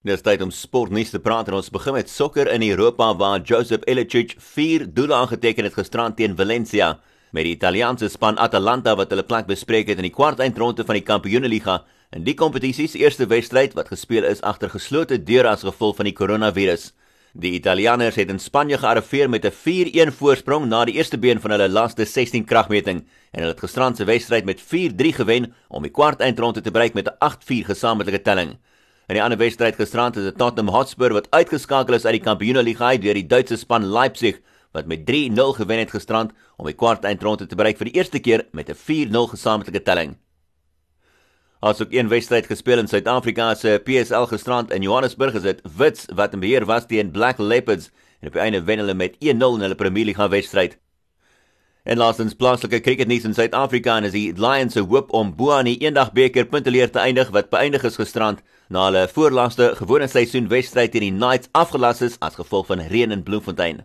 Dis tyd om sportnuus te praat en ons begin met sokker in Europa waar Joseph Ilicic 4 doele aangeteken het gisterand teen Valencia met die Italiaanse span Atalanta wat hulle plek bespreek het in die kwartfinale van die Kampioenligga. In die kompetisie se eerste wedstryd wat gespeel is agter geslote deure as gevolg van die koronavirus. Die Italianers het in Spanje gearriveer met 'n 4-1 voorsprong na die eerste been van hulle laaste 16 kragmeting en hulle het gisterand se wedstryd met 4-3 gewen om die kwartfinale te bereik met 'n 8-4 gesamentlike telling. In die ander wedstryd gisterand het Tottenham Hotspur wat uitgeskakel is uit die Kampioenligga deur die Duitse span Leipzig wat met 3-0 gewen het gisterand om die kwartfinale te bereik vir die eerste keer met 'n 4-0 gesamentlike telling. As ook een wedstryd gespeel in Suid-Afrika se PSL gisterand in Johannesburg is dit Wits wat in beheer was teen Black Leopards en op die einde wen hulle met 1-0 in hulle Premier League wedstryd. En laastens plaaslike cricketnuus in Suid-Afrika en is die Lions se hoop om bo aan die eendagbeker punteleer te eindig wat beëindig is gisterand na hulle voorlaaste gewone seisoen wedstryd teen die Knights afgelas is as gevolg van reën in Bloemfontein.